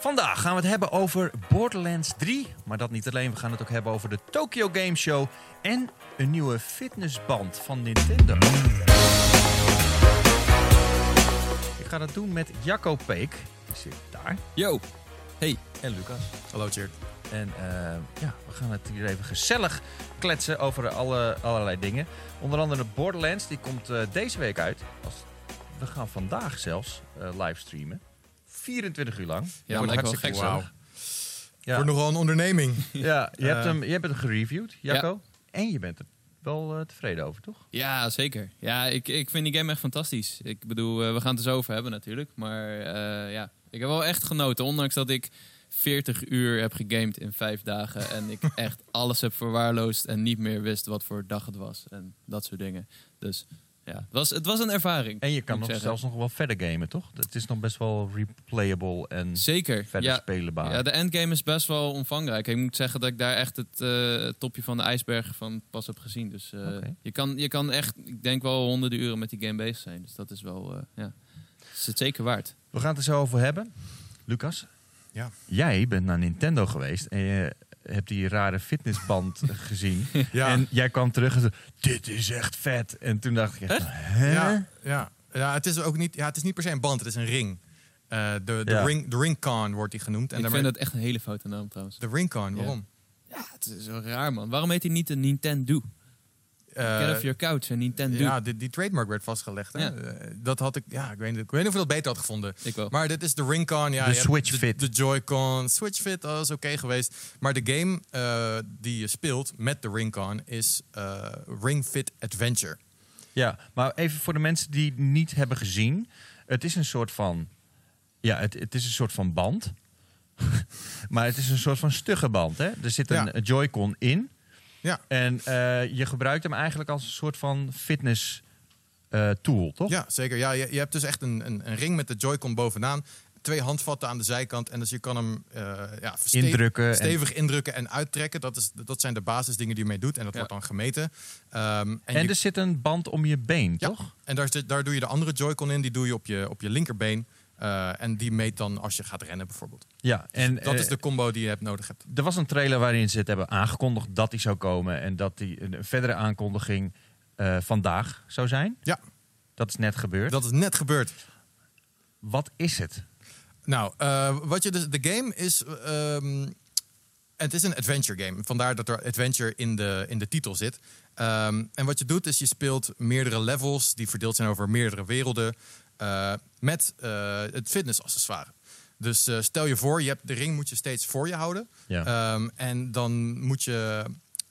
Vandaag gaan we het hebben over Borderlands 3. Maar dat niet alleen, we gaan het ook hebben over de Tokyo Game Show. En een nieuwe fitnessband van Nintendo. Ik ga dat doen met Jacco Peek. Die zit daar. Yo. Hey. En Lucas. Hallo Tjeerd. En eh, ja, we gaan het hier even gezellig kletsen over alle, allerlei dingen. Onder andere Borderlands, die komt eh, deze week uit. Als, we gaan vandaag zelfs uh, livestreamen. 24 uur lang. Ja, Wordt lijkt wel gek, gezellig. Ja. Voor nogal een onderneming. Ja, je, hebt hem, je hebt hem gereviewd, Jacco. En je bent er wel eh, tevreden over, toch? Ja, zeker. Ja, ik, ik vind die game echt fantastisch. Ik bedoel, eh, we gaan het er zo over hebben natuurlijk. Maar eh, ja, ik heb wel echt genoten. Ondanks dat ik 40 uur heb gegamed in vijf dagen. En ik echt alles heb verwaarloosd en niet meer wist wat voor dag het was. En dat soort dingen. Dus ja, het was, het was een ervaring. En je kan nog zelfs nog wel verder gamen, toch? Het is nog best wel replayable en Zeker. verder Ja, spelenbaar. Ja, de endgame is best wel omvangrijk. Ik moet zeggen dat ik daar echt het eh, topje van de ijsberg van pas heb gezien. Dus eh, je, kan, je kan echt, ik denk wel honderden uren met die game bezig zijn. Dus dat is wel, eh, ja, is het zeker waard. We gaan het er zo over hebben. Lucas, Ja. jij bent naar Nintendo geweest en je hebt die rare fitnessband gezien. Ja. En jij kwam terug en zei, dit is echt vet. En toen dacht ik echt, hè? Ja, ja. ja, het is ook niet, ja, het is niet per se een band, het is een ring. Eh, de, de, Ja. ring de Ringcon wordt die genoemd. En ik daarmee- vind dat echt een hele foute naam trouwens. De Ringcon, waarom? Ja, het is zo raar man. Waarom heet hij niet de Nintendo? Eh, Get off your couch en Nintendo. ja, die, die trademark werd vastgelegd. Hè? Ja. Eh, dat had ik, ja, ik weet, niet, ik weet niet of ik dat beter had gevonden. Ik wel. Maar dit is de Ringcon. Ja, De Switch Fit. De Joy-Con. Switch Fit dat is oké geweest. Maar de game eh, die je speelt met de Ringcon is eh, Ring Fit Adventure. Ja, maar even voor de mensen die het niet hebben gezien. Het is een soort van, ja, het, het is een soort van band. maar het is een soort van stugge band. Hè? Er zit een Ja. Joy-Con in. Ja. En eh, je gebruikt hem eigenlijk als een soort van fitness eh, tool, toch? Ja, zeker. Ja, je, je hebt dus echt een, een, een ring met de Joy-Con bovenaan. Twee handvatten aan de zijkant. En dus je kan hem eh, ja, Indrukken en- stevig indrukken en uittrekken. Dat, is, dat zijn de basisdingen die je mee doet. En dat Ja. wordt dan gemeten. Ehm, en En je- er zit een band om je been, Ja. toch? en daar, daar doe je de andere Joy-Con in. Die doe je op je, op je linkerbeen. Eh, en die meet dan als je gaat rennen bijvoorbeeld. Ja, en dat eh, is de combo die je hebt nodig hebt. er was een trailer waarin ze het hebben aangekondigd dat die zou komen. En dat die een verdere aankondiging eh, vandaag zou zijn. Ja. Dat is net gebeurd. Dat is net gebeurd. Wat is het? Nou, eh, wat je dus, de game is. ehm, het is een adventure game. Vandaar dat er adventure in de, in de titel zit. Ehm, en wat je doet is je speelt meerdere levels die verdeeld zijn over meerdere werelden. Eh, met eh, het fitnessaccessoire. Dus eh, stel je voor, je hebt de ring moet je steeds voor je houden. Ja. Ehm, en dan moet je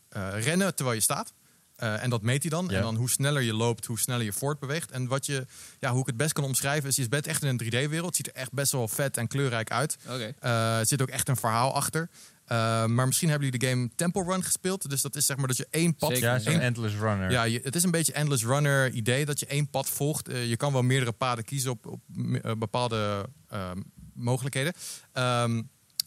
eh, rennen terwijl je staat. Eh, en dat meet hij dan. Ja. En dan hoe sneller je loopt, hoe sneller je voortbeweegt. En wat je, ja, hoe ik het best kan omschrijven, is je bent echt in een 3D-wereld. Het ziet er echt best wel vet en kleurrijk uit. Eh, er zit ook echt een verhaal achter. Eh, maar misschien hebben jullie de game Temple Run gespeeld. Dus dat is zeg maar dat je één pad... Zeker. ja, zo'n één- endless runner. ja, je- het is een beetje endless runner idee dat je één pad volgt. Eh, je kan wel meerdere paden kiezen op, op eh, bepaalde ehm, mogelijkheden. Ehm,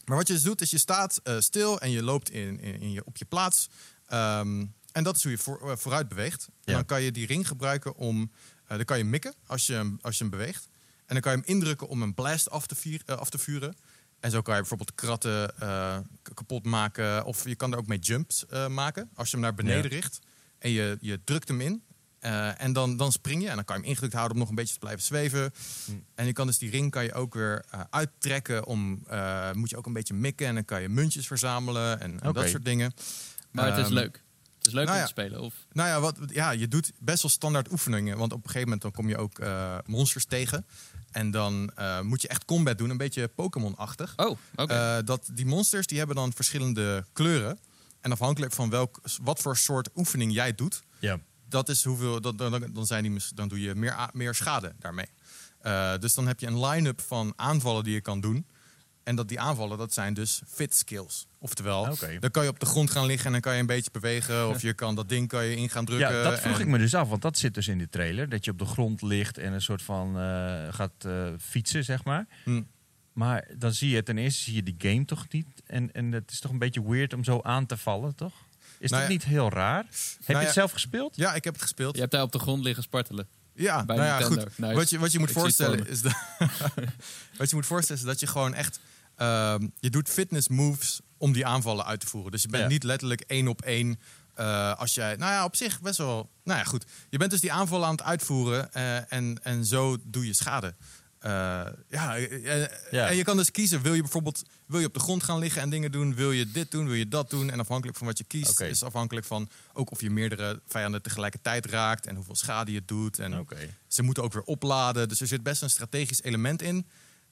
maar wat je dus doet is je staat stil en je loopt in, in, in je, op je plaats. Ehm, en dat is hoe je voor, vooruit beweegt. En Ja. dan kan je die ring gebruiken om... dan kan je mikken als je, hem- als je hem beweegt. En dan kan je hem indrukken om een blast af te, vier- af te vuren. En zo kan je bijvoorbeeld kratten eh, kapot maken. Of je kan er ook mee jumps eh, maken. Als je hem naar beneden Ja. richt en je, je drukt hem in. eh, en dan, dan spring je. En dan kan je hem ingedrukt houden om nog een beetje te blijven zweven. Hm. En je kan dus die ring kan je ook weer uittrekken. Om, moet je ook een beetje mikken. En dan kan je muntjes verzamelen en, en dat soort dingen. Maar het is Ehm, leuk. Het is leuk nou om ja. te spelen. Of, Nou ja, wat, ja, je doet best wel standaard oefeningen. Want op een gegeven moment dan kom je ook eh, monsters tegen. En dan eh, moet je echt combat doen. Een beetje Pokémon-achtig. oh, oké. Eh, dat die monsters die hebben dan verschillende kleuren. En afhankelijk van welk, wat voor soort oefening jij doet, Ja. dat is hoeveel, dan, dan, dan, zijn die, dan doe je meer, meer schade daarmee. Eh, dus dan heb je een line-up van aanvallen die je kan doen. En dat die aanvallen, dat zijn dus fit skills. Oftewel, Oké. dan kan je op de grond gaan liggen en dan kan je een beetje bewegen. Of je kan dat ding kan je in gaan drukken. Ja, dat vroeg en- ik me dus af, want dat zit dus in de trailer. Dat je op de grond ligt en een soort van eh, gaat eh, fietsen, zeg maar. Hm. Maar dan zie je ten eerste zie je die game toch niet. En, en het is toch een beetje weird om zo aan te vallen, toch? Is Nou dat ja. niet heel raar? Heb je ja. het zelf gespeeld? Ja, ik heb het gespeeld. je hebt daar op de grond liggen spartelen. Ja, nou ja, goed. Nice. Wat, je, wat je moet Ik voorstellen is dat, wat je moet voorstellen is dat je gewoon echt Ehm, je doet fitness moves om die aanvallen uit te voeren. Dus je bent Ja. niet letterlijk één op één. eh, als jij, nou ja, op zich best wel. Nou ja, goed. Je bent dus die aanvallen aan het uitvoeren eh, en, en zo doe je schade. Eh, ja, Ja. en je kan dus kiezen. Wil je bijvoorbeeld wil je op de grond gaan liggen en dingen doen? Wil je dit doen? Wil je dat doen? En afhankelijk van wat je kiest, is afhankelijk van ook of je meerdere vijanden tegelijkertijd raakt en hoeveel schade je doet. En ze moeten ook weer opladen. Dus er zit best een strategisch element in.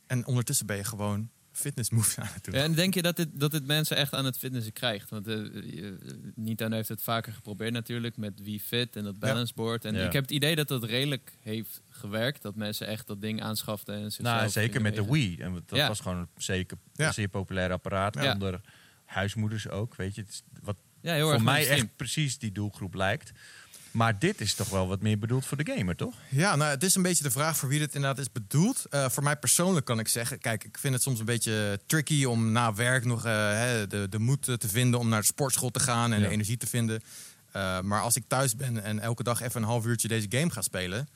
En ondertussen ben je gewoon fitness moves aan het doen. En denk je dat dit, dat dit mensen echt aan het fitnessen krijgt? Want eh je- Nintendo heeft het vaker geprobeerd natuurlijk met Wii Fit en dat balance board. En Ja. ik heb het idee dat dat redelijk heeft gewerkt. Dat mensen echt dat ding aanschaften en Nou, zeker met de. Wii. En dat Ja. was gewoon een zeker Ja. een zeer populair apparaat. Ja. Onder huismoeders ook. Weet je, het is wat Ja, heel erg voor mij echt precies die doelgroep lijkt. Maar dit is toch wel wat meer bedoeld voor de gamer, toch? Ja, nou, het is een beetje de vraag voor wie dit inderdaad is bedoeld. Eh, voor mij persoonlijk kan ik zeggen, kijk, ik vind het soms een beetje tricky om na werk nog eh, hè, de, de moed te vinden om naar de sportschool te gaan en Ja. de energie te vinden. Eh, maar als ik thuis ben en elke dag even een half uurtje deze game ga spelen,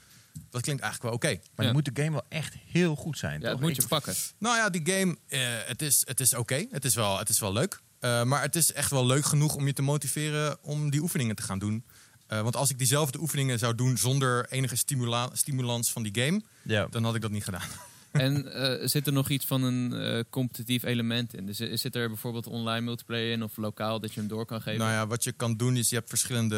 dat klinkt eigenlijk wel oké. Maar Ja. dan moet de game wel echt heel goed zijn, Ja, toch? dat moet je pakken. Nou ja, die game, eh, het is, het is oké. Het, is wel- het is wel leuk. Eh, maar het is echt wel leuk genoeg om je te motiveren om die oefeningen te gaan doen. Eh, want als ik diezelfde oefeningen zou doen zonder enige stimula stimulans van die game, Ja. dan had ik dat niet gedaan. En eh, zit er nog iets van een eh, competitief element in? Dus zit er bijvoorbeeld online multiplayer in of lokaal dat je hem door kan geven? Nou ja, wat je kan doen is je hebt verschillende.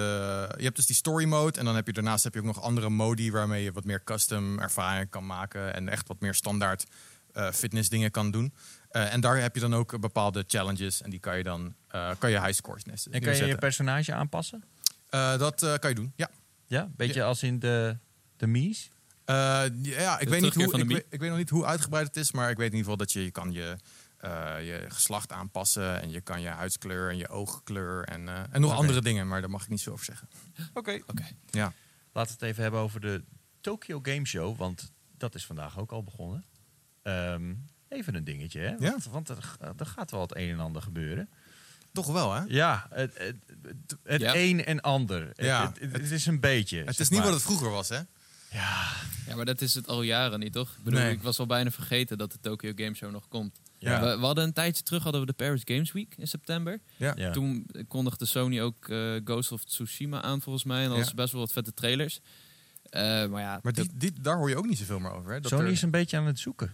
Je hebt dus die story mode en dan heb je daarnaast heb je ook nog andere modi waarmee je wat meer custom ervaringen kan maken en echt wat meer standaard eh fitness dingen kan doen. Eh, en daar heb je dan ook bepaalde challenges en die kan je dan eh, kan je high scores nesten. En kan je je personage aanpassen? Eh, dat eh, kan je doen. Ja. Ja, beetje als in de, de Mies. Eh, ja, ik weet, niet hoe, ik, weet, ik weet nog niet hoe uitgebreid het is, maar ik weet in ieder geval dat je, je kan je, eh, je geslacht aanpassen en je kan je huidskleur en je oogkleur en, eh, en nog andere dingen, maar daar mag ik niet zo over zeggen. Oké. Oké. Ja. Laten we het even hebben over de Tokyo Game Show, want dat is vandaag ook al begonnen. Ehm, even een dingetje, hè? Ja. Want, want er, er gaat wel het een en ander gebeuren. Toch wel, hè? Ja, het, het, het, een en ander. Ja. Het, het, het is een beetje. Het is niet maar. wat het vroeger was, hè? Ja, Ja, maar dat is het al jaren niet, toch? Ik bedoel, Nee. ik was al bijna vergeten dat de Tokyo Game Show nog komt. Ja. We, we hadden een tijdje terug hadden we de Paris Games Week in september. Ja. ja. Toen kondigde Sony ook eh, Ghost of Tsushima aan volgens mij. En dat Ja. was best wel wat vette trailers. Eh, maar ja, Maar dat- die, die, daar hoor je ook niet zoveel meer over. Hè? Dat Sony er- is een beetje aan het zoeken.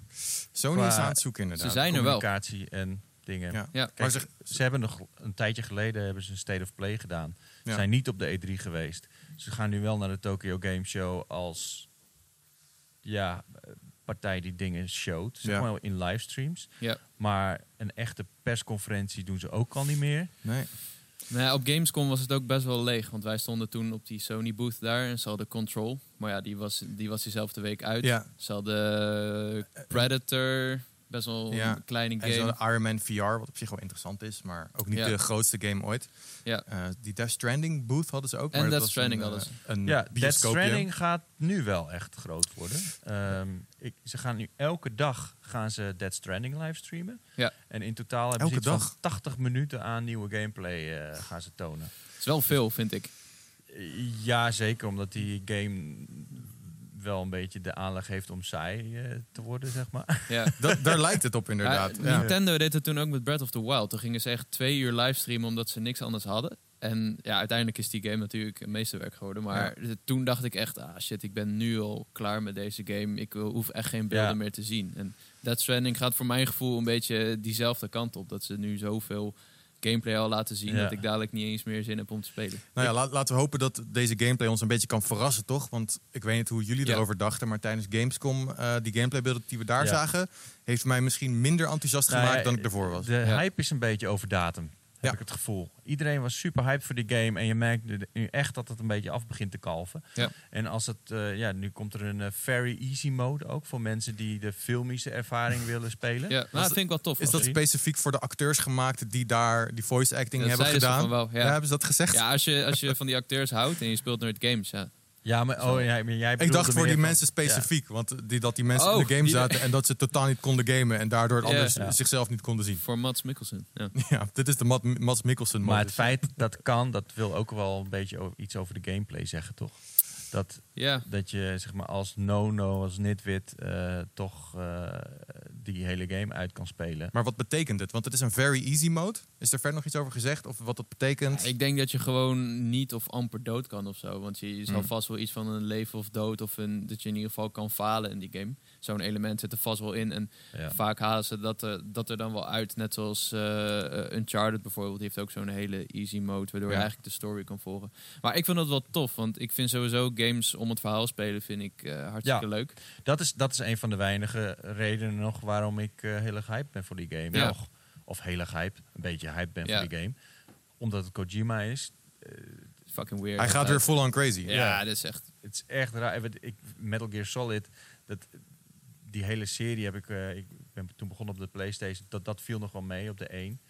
Sony qua- is aan het zoeken, inderdaad. Ze zijn er wel. Communicatie en dingen. Ja. Ja. Kijk, Maar ze, ze- hebben nog een tijdje geleden hebben ze een State of Play gedaan. Ze Ja. zijn niet op de E3 geweest. Ze gaan nu wel naar de Tokyo Game Show als ja, eh, partij die dingen showt. Zeg Ja. maar in livestreams. ja. Maar een echte persconferentie doen ze ook al niet meer. Nee. Nou ja, op Gamescom was het ook best wel leeg. Want wij stonden toen op die Sony booth daar. En ze hadden Control. Maar ja, die was, die was diezelfde week uit. Ja. Ze hadden Predator. Best wel Ja. een kleine En zo game. de Iron Man VR, wat op zich wel interessant is, maar ook niet Ja. de grootste game ooit. Ja. Eh, die Death Stranding booth hadden ze ook. En maar dat Death Stranding hadden eh, ze. Een Ja, Death. Stranding gaat nu wel echt groot worden. Ehm, ik, ze gaan nu elke dag gaan ze Death Stranding livestreamen. Ja. En in totaal hebben Elke ze iets dag? van 80 minuten aan nieuwe gameplay eh, gaan ze tonen. Het is wel veel, vind ik. Eh, Ja, zeker omdat die game wel een beetje de aanleg heeft om saai eh, te worden, zeg maar. Ja. Dat, daar lijkt het op inderdaad. Ja, Ja. Nintendo deed het toen ook met Breath of the Wild. Toen gingen ze echt twee uur livestreamen omdat ze niks anders hadden. En ja, uiteindelijk is die game natuurlijk een meesterwerk geworden. Maar toen dacht ik echt, ah shit, ik ben nu al klaar met deze game. Ik wil- hoef echt geen beelden Ja. meer te zien. En Death Stranding gaat voor mijn gevoel een beetje diezelfde kant op. Dat ze nu zoveel gameplay al laten zien Ja. dat ik dadelijk niet eens meer zin heb om te spelen. Nou ja, laat- laten we hopen dat deze gameplay ons een beetje kan verrassen, toch? Want ik weet niet hoe jullie Ja. erover dachten, maar tijdens Gamescom, eh, die gameplaybeelden die we daar Ja. zagen, heeft mij misschien minder enthousiast Nou gemaakt ja, dan ik ervoor was. De Ja. hype is een beetje over datum, heb Ja. ik het gevoel. Iedereen was super hyped voor die game en je merkt nu- echt dat het een beetje af begint te kalven. Ja. En als het, eh, ja, nu komt er een eh, very easy mode ook voor mensen die de filmische ervaring willen spelen. Ja, nou, dat vind ik wel tof. Is dat zien. specifiek voor de acteurs gemaakt die daar die voice acting Dat hebben zeiden ze gedaan? van wel, ja. hebben ze dat gezegd? Ja, als je, als je van die acteurs houdt en je speelt nooit games, ja. Ja, maar oh, jij, maar jij Ik dacht voor die van- mensen specifiek, want die, dat die mensen Oh, in de game die- zaten en dat ze totaal niet konden gamen en daardoor het Ja. anders Ja. zichzelf niet konden zien. Voor Mats Mikkelsen. Ja. Ja, dit is de Mat- Mats Mikkelsen Ja. Maar het feit dat kan, dat wil ook wel een beetje iets over de gameplay zeggen, toch? Dat, ja. dat je zeg maar als no-no, als nitwit, eh toch eh, die hele game uit kan spelen. Maar wat betekent het? Want het is een very easy mode. Is er verder nog iets over gezegd? Of wat dat betekent? Ja, ik denk dat je gewoon niet of amper dood kan of zo. Want je, je zal Hmm. vast wel iets van een leven of dood of een, dat je in ieder geval kan falen in die game. Zo'n element zit er vast wel in. En Ja. vaak halen ze dat er, dat er dan wel uit. Net zoals eh, eh, Uncharted bijvoorbeeld. Die heeft ook zo'n hele easy mode. Waardoor Ja. je eigenlijk de story kan volgen. Maar ik vind dat wel tof. Want ik vind sowieso games om het verhaal spelen vind ik eh, hartstikke leuk. Dat is, dat is een van de weinige redenen nog waarom ik eh, heel erg hyped ben voor die game. Ja. Nog, of heel erg hyped, een beetje hyped ben Ja. voor die game. Omdat het Kojima is. Fucking weird. Hij gaat weer full on crazy. Ja, dat is echt... Het is echt raar. Ik, ik- Metal Gear Solid, dat, die hele serie heb ik, eh, ik ben toen begonnen op de Playstation, dat, dat viel nog wel mee op de 1.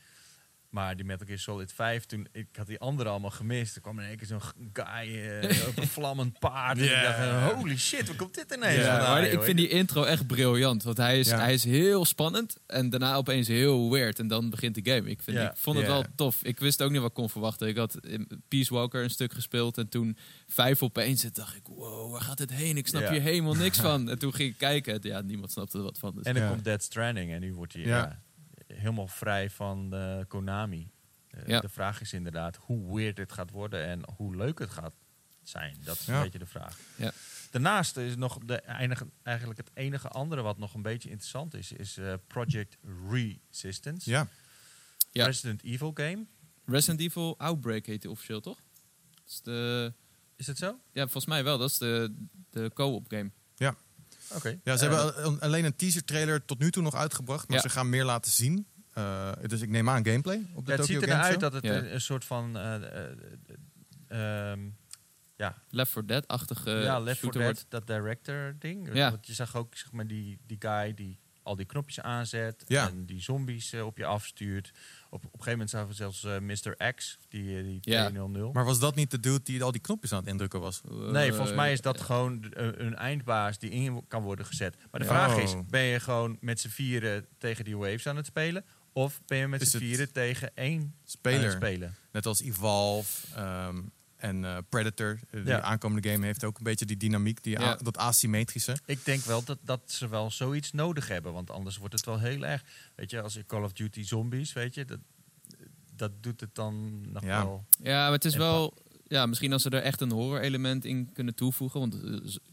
Maar die Metal Gear Solid 5, toen, ik had die andere allemaal gemist. Er kwam in één keer zo'n guy eh, op een vlammend paard. En ik dacht, eh, holy shit, waar komt dit ineens vandaan, maar ik vind die intro echt briljant. Want hij is, Ja. hij is heel spannend. En daarna opeens heel weird. En dan begint de game. Ik, vind, Ja. ik vond het wel tof. Ik wist ook niet wat ik kon verwachten. Ik had in Peace Walker een stuk gespeeld. En toen vijf opeens. En dacht ik, wow, waar gaat dit heen? Ik snap hier helemaal niks van. En toen ging ik kijken. Ja, niemand snapte er wat van. Dus. En dan Ja. komt Dead Stranding en nu wordt hij Ja. Ja, helemaal vrij van Konami. Eh, Ja. De vraag is inderdaad hoe weird het gaat worden en hoe leuk het gaat zijn. Dat is Ja. een beetje de vraag. Ja. Daarnaast is nog de enige, eigenlijk het enige andere wat nog een beetje interessant is, is eh, Project Resistance. Ja. Ja. Resident Evil game. Resident Evil Outbreak heet die officieel, toch? Dat is de, Is het zo? ja, volgens mij wel. Dat is de, de co-op game. Oké. Ja, ze Eh, hebben al- alleen een teaser trailer tot nu toe nog uitgebracht. Maar Ja. ze gaan meer laten zien. Eh, dus ik neem aan gameplay op de ja, het Tokyo ziet eruit Show. dat het Ja. een, een soort van eh, eh, eh, ehm, ja, Left 4 Dead-achtige ja, Left 4 shooter Dead, wordt. dat director ding. Ja. Want je zag ook zeg maar, die, die guy die al die knopjes aanzet Ja. en die zombies eh, op je afstuurt. Op, op een gegeven moment zagen we zelfs eh, Mr. X, die, eh, die Ja. 200. Maar was dat niet de dude die al die knopjes aan het indrukken was? Nee, volgens mij is dat Eh, gewoon een, eindbaas die in kan worden gezet. Maar de vraag Oh. is, ben je gewoon met z'n vieren tegen die waves aan het spelen? Of ben je met z'n vieren tegen één Speler. spelen? Net als Evolve ehm, en eh, Predator. Eh, Die Ja. aankomende game heeft ook een beetje die dynamiek, die Ja. dat asymmetrische. Ik denk wel dat, dat ze wel zoiets nodig hebben. Want anders wordt het wel heel erg. Weet je, als je Call of Duty Zombies, weet je, dat, dat doet het dan nog Ja. wel. Ja, maar het is wel... Ja, misschien als ze er echt een horror element in kunnen toevoegen. Want eh,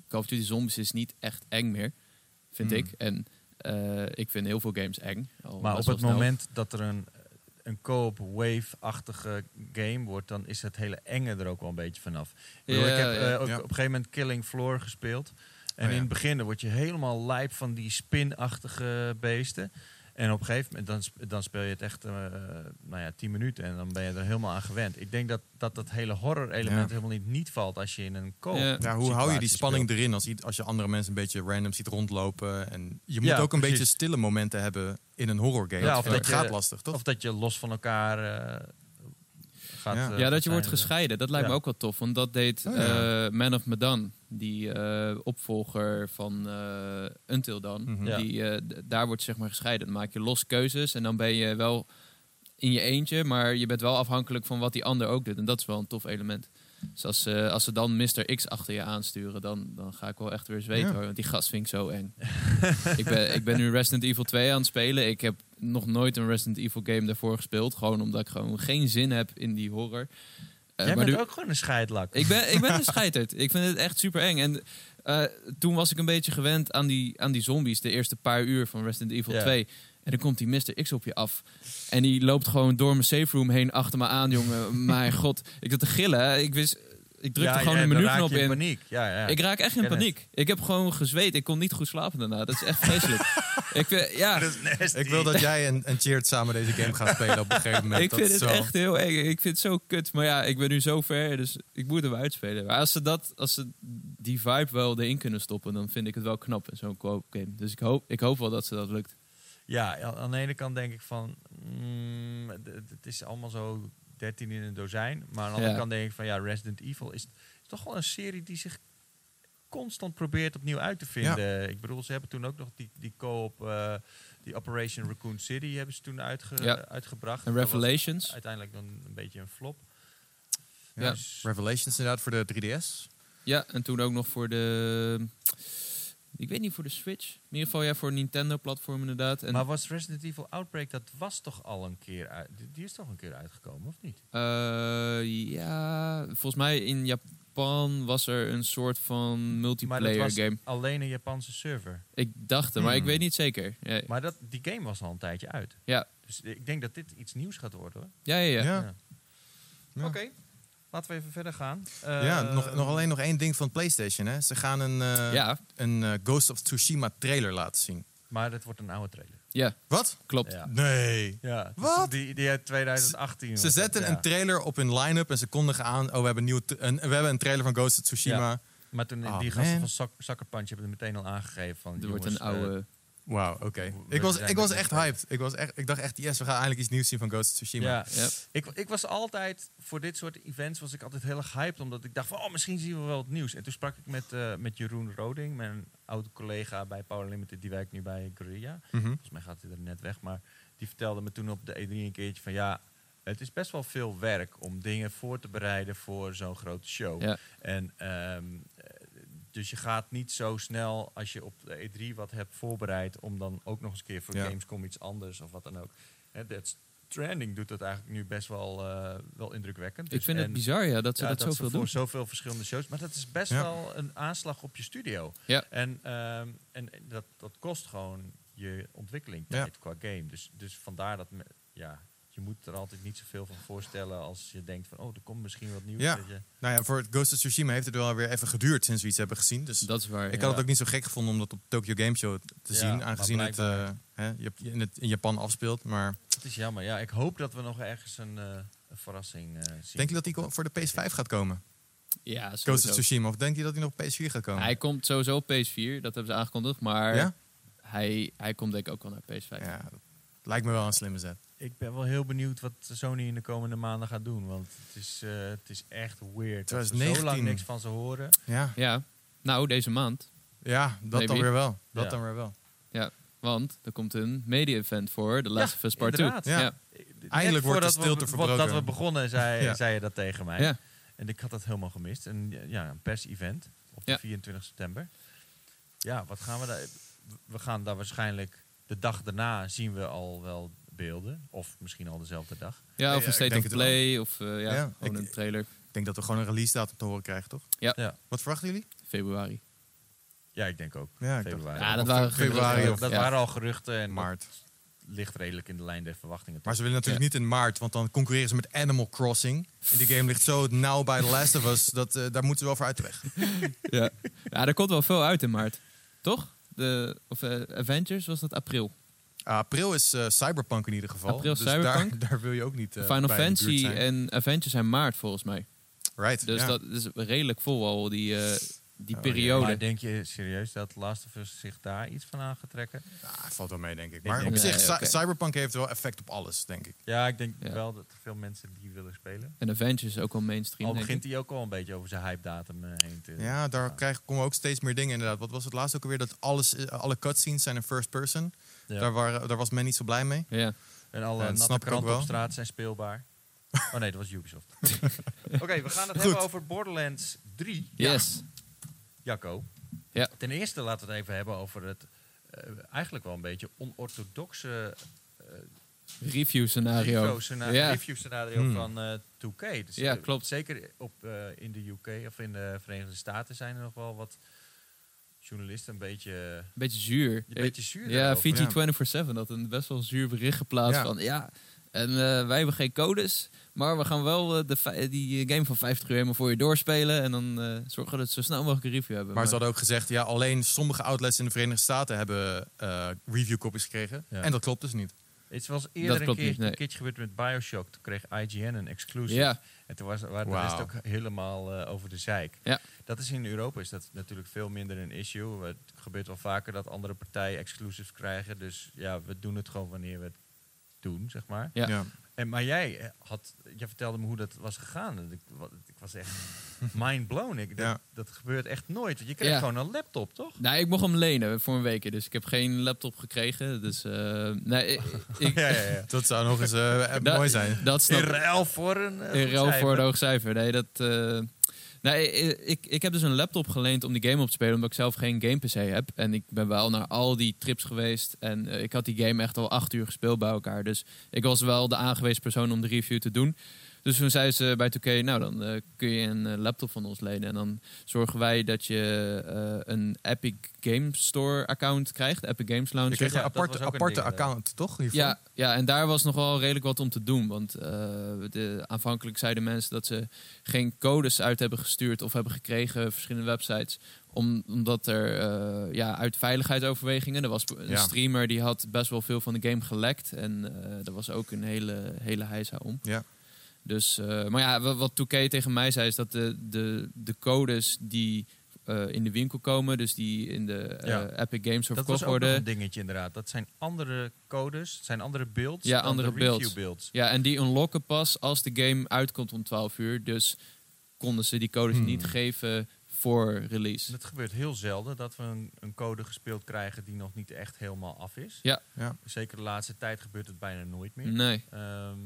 Call of Duty Zombies is niet echt eng meer, vind Hmm. ik. En eh, ik vind heel veel games eng. Maar op het snel. moment dat er een, een co-op wave-achtige game wordt, dan is het hele enge er ook wel een beetje vanaf. Ik, bedoel, Ja, ik heb ja. eh, ook Ja. op een gegeven moment Killing Floor gespeeld. En Oh, ja. in het begin word je helemaal lijp van die spinachtige beesten. En op een gegeven moment dan, dan speel je het echt eh, nou ja, 10 minuten en dan ben je er helemaal aan gewend. Ik denk dat dat, dat hele horror-element Ja. helemaal niet, niet valt als je in een co-op Ja. Ja, hoe hou je die spanning speelt. erin als, als je andere mensen een beetje random ziet rondlopen? En je moet Ja, ook een precies. beetje stille momenten hebben in een horror game. Ja, of en dat dat je- gaat lastig, toch? Of dat je los van elkaar eh, gaat. Ja. eh, Ja, dat je wordt gescheiden. Dat lijkt me ook wel tof. Want dat deed Oh, ja. eh, Man of Medan. Die eh, opvolger van eh, Until Dawn. Mhm. Die, eh, daar wordt zeg maar gescheiden. Dan maak je los keuzes. En dan ben je wel in je eentje. Maar je bent wel afhankelijk van wat die ander ook doet. En dat is wel een tof element. Dus als, eh, als ze dan Mr. X achter je aansturen, dan, dan ga ik wel echt weer zweten Ja. hoor. Want die gast vind ik zo eng. ik, ben, ik ben nu Resident Evil 2 aan het spelen. Ik heb nog nooit een Resident Evil game daarvoor gespeeld. Gewoon omdat ik gewoon geen zin heb in die horror. Eh, Jij maar bent nu- ook gewoon een scheidlak. ik ben, ik ben een scheiterd. Ik vind het echt super eng. En eh, toen was ik een beetje gewend aan die, aan die zombies. De eerste paar uur van Resident Evil Ja. 2. En dan komt die Mr. X op je af. En die loopt gewoon door mijn safe room heen achter me aan, jongen. Mijn god. Ik zat te gillen. Ik wist... Ik drukte Ja, gewoon ja, raak menuknop je in. paniek. Ja, ja. Ik raak echt in ken het. paniek. Ik heb gewoon gezweet. Ik kon niet goed slapen daarna. Dat is echt vreselijk. ik, vind- ja. Ik wil dat jij en, en Cheert samen deze game gaan spelen op een gegeven moment. ik Dat vind is het wel- echt heel eng. Ik vind het zo kut. Maar ja, ik ben nu zo ver, dus ik moet hem uitspelen. Maar als ze, dat, als ze die vibe wel erin kunnen stoppen, dan vind ik het wel knap in zo'n co-op game. Dus ik hoop, ik hoop wel dat ze dat lukt. Ja, aan de ene kant denk ik van... mm, het- het is allemaal zo 13 in een dozijn. Maar aan de andere Ja. kant denk ik van... Ja, Resident Evil is, is toch wel een serie die zich constant probeert opnieuw uit te vinden. Ik bedoel, ze hebben toen ook nog die, die co-op... eh, die Operation Raccoon City hebben ze toen uitge, Ja. uitgebracht. En Dat was Revelations. uiteindelijk dan een beetje een flop. Ja. Dus- Revelations inderdaad voor de 3DS. Ja, en toen ook nog voor de Ik weet niet voor de Switch. In ieder geval ja, voor Nintendo-platform inderdaad. En, Maar was Resident Evil Outbreak, dat was toch al een keer uit... die- Die is toch een keer uitgekomen, of niet? eh, ja, volgens mij in Japan was er een soort van multiplayer was game. alleen een Japanse server. Ik dacht het, maar Hmm. ik weet niet zeker. Ja, Maar dat, die game was al een tijdje uit. ja, Dus ik denk dat dit iets nieuws gaat worden. hoor. ja, ja. ja. Ja. Ja. Oké, laten we even verder gaan. Ja, Eh, nog, nog alleen nog één ding van PlayStation. Hè. Ze gaan een, eh, Ja, een eh, Ghost of Tsushima trailer laten zien. Maar dat wordt een oude trailer. ja, Wat? klopt. Ja. Nee. Ja, het Wat? Die, die uit 2018. Ze zetten ja. een trailer op hun line-up en ze kondigen aan... oh, we hebben een, nieuw een, we hebben een trailer van Ghost of Tsushima. Maar toen Oh, die gasten man. van Suck- Sucker Punch hebben het meteen al aangegeven van... Er wordt een eh, oude... Wauw, oké. Ik was, ik was echt hyped. Ik, was echt, ik dacht echt, yes, we gaan eindelijk iets nieuws zien van Ghost of Tsushima. ja, ik, ik was altijd, voor dit soort events was ik altijd heel erg hyped. Omdat ik dacht van, oh, misschien zien we wel wat nieuws. En toen sprak ik met, eh, met Jeroen Roding, mijn oude collega bij Power Limited. Die werkt nu bij Guerrilla. Mhm. Volgens mij gaat hij er net weg. Maar die vertelde me toen op de E3 een keertje van, ja, het is best wel veel werk om dingen voor te bereiden voor zo'n grote show. Ja. En ehm, eh, dus je gaat niet zo snel als je op de E3 wat hebt voorbereid om dan ook nog eens een keer voor Ja. Gamescom iets anders of wat dan ook. Hè, Death Stranding doet dat eigenlijk nu best wel, eh, wel indrukwekkend. Ik Dus- vind het bizar ja, dat ze ja, dat, ze zoveel voor doen. zoveel verschillende shows. Maar dat is best Ja. wel een aanslag op je studio. Ja. En, ehm, en dat, dat kost gewoon je ontwikkeling Ja. tijd qua game. Dus, dus vandaar dat me- ja, je moet er altijd niet zoveel van voorstellen als je denkt van oh, er komt misschien wat nieuws. Ja. Dat je, Nou ja, voor het Ghost of Tsushima heeft het wel weer even geduurd sinds we iets hebben gezien. Dus Dat is waar. ik ja. had het ook niet zo gek gevonden om dat op Tokyo Game Show te Ja, zien. Aangezien het, eh, hè, in, het in Japan afspeelt. Maar het is jammer. Ja, ik hoop dat we nog ergens een, eh, een verrassing eh, zien. denk je dat die voor de PS5 gaat komen? Ja, Ghost sowieso. of Tsushima? Of denk je dat die nog op PS4 gaat komen? Hij komt sowieso op PS4, dat hebben ze aangekondigd. Maar Ja? hij, hij komt denk ik ook wel naar PS5. Ja, dat lijkt me wel een slimme zet. Ik ben wel heel benieuwd wat Sony in de komende maanden gaat doen. Want het is, eh, het is echt weird. Dat we zo 2019. lang niks van ze horen. Ja, Ja, nou deze maand. ja dat dan Maybe. weer wel. Dat Ja. dan weer wel. Want er komt een media-event voor The Last Ja, of Us Part 2. inderdaad. Ja. Ja. Eindelijk wordt de voordat stilte we, verbroken. Dat we begonnen, zei, Ja. zei je dat tegen mij. Ja. En ik had dat helemaal gemist. En ja, een pers-event op de Ja. 24 september. Ja, wat gaan we daar... We gaan daar waarschijnlijk... De dag daarna zien we al wel beelden. Of misschien al dezelfde dag. Ja, of een State of. Play, of eh, ja, Ja, gewoon ik- een trailer. Ik denk dat we gewoon een release datum te horen krijgen, toch? Ja, Wat verwachten jullie? Februari. ja ik denk ook. Ja, februari. Ja, dat waren februari of dat Ja. waren al geruchten. En maart. ligt redelijk in de lijn der verwachtingen. Maar ze willen natuurlijk niet in maart, want dan concurreren ze met Animal Crossing. En die game ligt zo nauw bij The Last of Us, dat, eh, daar moeten ze wel voor uit de weg. ja. ja, er komt wel veel uit in maart. Toch? De, of eh, Avengers was dat april. April is eh, Cyberpunk in ieder geval. April dus Cyberpunk. Daar, daar wil je ook niet eh, Final bij in de buurt Fantasy zijn. en Avengers zijn maart volgens mij. Right, Dus ja. dat is redelijk vol al, die, eh, die Oh, periode. Maar denk je serieus dat Last of Us zich daar iets van aan gaat trekken? Ja, valt wel mee, denk ik. Ik Maar denk- op zich, Nee. Cyberpunk heeft wel effect op alles, denk ik. Ja, ik denk Ja. wel dat er veel mensen die willen spelen. En Avengers is ook wel mainstream, Al begint hij ook al een beetje over zijn hype datum eh, heen te... Ja, daar krijgen, komen ook steeds meer dingen inderdaad. Wat was het laatst ook alweer? Dat alles, alle cutscenes zijn in first person. Ja. Daar, waren, daar was men niet zo blij mee. Ja. En alle natte kranten op straat zijn speelbaar. Oh nee, dat was Ubisoft. Oké, we gaan het Goed. hebben over Borderlands 3. Yes. Jacco. Ja. Ten eerste laten we het even hebben over het eh, eigenlijk wel een beetje onorthodoxe eh Review scenario. review scenario, review scenario Hmm. van eh 2K. Dus, Ja, klopt. Zeker op, in de UK of in de Verenigde Staten zijn er nog wel wat journalisten een beetje, Een beetje zuur. een beetje zuur Ja. VG Ja. 24-7 had een best wel zuur bericht geplaatst Ja. van ja, en eh, wij hebben geen codes, maar we gaan wel eh, de die eh, game van 50 uur helemaal voor je doorspelen en dan eh, zorgen dat we zo snel mogelijk een review hebben. Maar ze hadden ook gezegd, ja, alleen sommige outlets in de Verenigde Staten hebben eh review copies gekregen. Ja. En dat klopt dus niet. Het was eerder een, keer, niet, nee. een keertje gebeurd met Bioshock. Toen kreeg IGN een exclusive. Ja, En toen was, waren de Wauw. rest ook helemaal eh, over de zeik. Ja. Dat is in Europa is dat natuurlijk veel minder een issue. Het gebeurt wel vaker dat andere partijen exclusives krijgen. Dus ja, we doen het gewoon wanneer we het doen, zeg maar. Ja. En, maar jij, eh, had, jij vertelde me hoe dat was gegaan. Ik, ik was echt mind blown. Ik, dat, Ja. dat gebeurt echt nooit. Want je krijgt Ja. gewoon een laptop, toch? nou, ik mocht hem lenen voor een week, dus ik heb geen laptop gekregen. Dus eh, nee, ik, ik- ja, ja, ja. Dat zou nog eens eh, mooi zijn. dat snap In ruil voor een... In ruil voor een hoog cijfer. Nee, dat, eh, Nee, ik, ik heb dus een laptop geleend om die game op te spelen, omdat ik zelf geen game PC heb. En ik ben wel naar al die trips geweest. En eh, ik had die game echt al acht uur gespeeld bij elkaar. Dus ik was wel de aangewezen persoon om de review te doen. Dus toen zei ze bij 2K, nou dan eh, kun je een eh, laptop van ons lenen. En dan zorgen wij dat je eh, een Epic Games Store account krijgt. Epic Games Je Launcher. kreeg een dat aparte, ding, account, toch? hiervan? Ja, ja, en daar was nog wel redelijk wat om te doen. Want eh, de, aanvankelijk zeiden mensen dat ze geen codes uit hebben gestuurd of hebben gekregen, verschillende websites. Om, omdat er eh, ja, uit veiligheidsoverwegingen, er was een Ja. streamer die had best wel veel van de game gelekt. En eh er was ook een hele, hele heisa om. Ja. Dus, eh, maar ja, wa- wat 2K tegen mij zei is dat de, de, de codes die eh, in de winkel komen, dus die in de eh, Ja. Epic Games Store Dat verkocht ook nog worden. een dingetje inderdaad. Dat zijn andere codes, het zijn andere builds Ja, dan andere builds. builds. Ja, en die unlocken pas als de game uitkomt om 12 uur. Dus konden ze die codes Hmm. niet geven voor release. Het gebeurt heel zelden dat we een, een code gespeeld krijgen die nog niet echt helemaal af is. Ja. Ja. Zeker de laatste tijd gebeurt het bijna nooit meer. Nee. Ehm,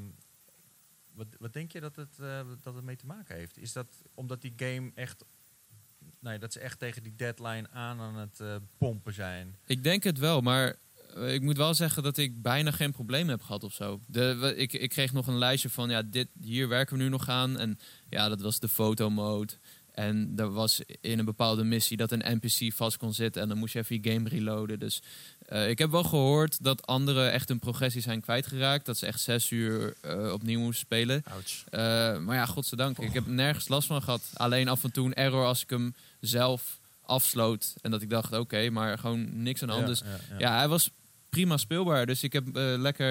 wat, wat denk je dat het, eh, dat het mee te maken heeft? Is dat omdat die game echt... Nee, dat ze echt tegen die deadline aan aan het eh, pompen zijn. Ik denk het wel, maar eh, ik moet wel zeggen dat ik bijna geen probleem heb gehad of zo. De, ik, ik kreeg nog een lijstje van, ja, dit, hier werken we nu nog aan. En ja, dat was de fotomode. En er was in een bepaalde missie dat een NPC vast kon zitten. En dan moest je even je game reloaden. Dus eh, ik heb wel gehoord dat anderen echt hun progressie zijn kwijtgeraakt. Dat ze echt zes uur eh, opnieuw moesten spelen. Eh, maar ja, godzijdank. Ik heb nergens last van gehad. Alleen af en toe een error als ik hem zelf afsloot. En dat ik dacht, oké, maar gewoon niks aan de hand. Dus ja, ja, hij was prima speelbaar. Dus ik heb lekker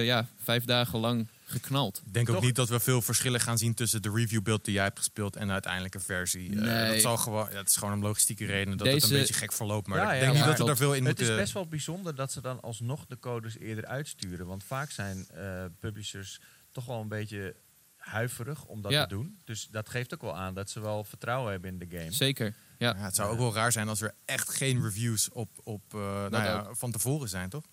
ja, vijf dagen lang geknald. Ik denk ook niet dat we veel verschillen gaan zien tussen de review build die jij hebt gespeeld en de uiteindelijke versie. Eh, dat, zal gewoon, ja, het is gewoon om logistieke redenen dat het een beetje gek verloopt. Maar Ja, ik ja, denk niet dat we daar veel in Het moeten... is best wel bijzonder dat ze dan alsnog de codes eerder uitsturen. Want vaak zijn eh, publishers toch wel een beetje huiverig om dat Ja. te doen. Dus dat geeft ook wel aan dat ze wel vertrouwen hebben in de game. Zeker. Ja. Ja, het zou ook wel raar zijn als er echt geen reviews op, op eh, nou ja, van tevoren zijn, toch?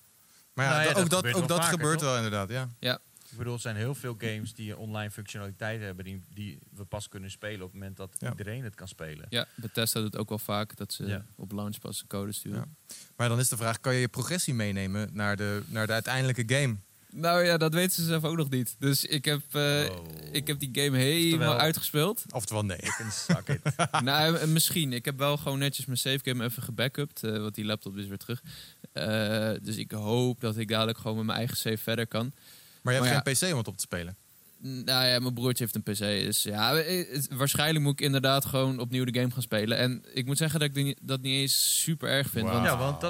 Maar ja, Nou ja, da- dat ook dat, gebeurt ook wel dat vaker, gebeurt toch? wel inderdaad, ja. Ik bedoel, er zijn heel veel games die een online functionaliteit hebben die, die we pas kunnen spelen op het moment dat Ja. iedereen het kan spelen. ja, Bethesda doet ook wel vaak dat ze Ja. op launch pas een code sturen. Ja. Maar dan is de vraag, kan je je progressie meenemen naar de, naar de uiteindelijke game? Nou ja, dat weten ze zelf ook nog niet. Dus ik heb, eh, Oh. ik heb die game helemaal Oftewel- uitgespeeld. Oftewel nee. Ik nou, eh, misschien. Ik heb wel gewoon netjes mijn save game even gebackupt. eh want die laptop is weer terug. Eh, dus ik hoop dat ik dadelijk gewoon met mijn eigen save verder kan. Maar je hebt Maar geen PC om het op te spelen. Nou ja, mijn broertje heeft een PC. Dus ja, eh, het- waarschijnlijk moet ik inderdaad gewoon opnieuw de game gaan spelen. En ik moet zeggen dat ik dat niet eens super erg vind. Wauw. Want Ja, want